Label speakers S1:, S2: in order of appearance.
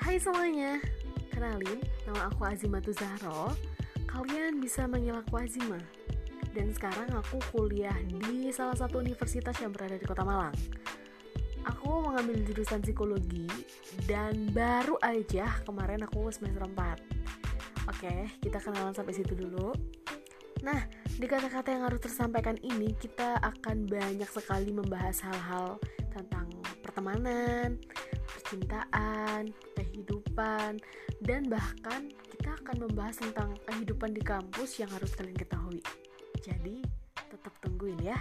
S1: Hai semuanya, kenalin nama aku Azimatu Zahro Kalian bisa manggil aku Azima. Dan sekarang aku kuliah di salah satu universitas yang berada di kota Malang. Aku mengambil jurusan psikologi Dan baru aja kemarin aku semester 4 Oke, kita kenalan sampai situ dulu. Nah, di kata-kata yang harus tersampaikan ini kita akan banyak sekali membahas hal-hal tentang pertemanan, percintaan, kehidupan, dan bahkan kita akan membahas tentang kehidupan di kampus yang harus kalian ketahui. Jadi, tetap tungguin ya.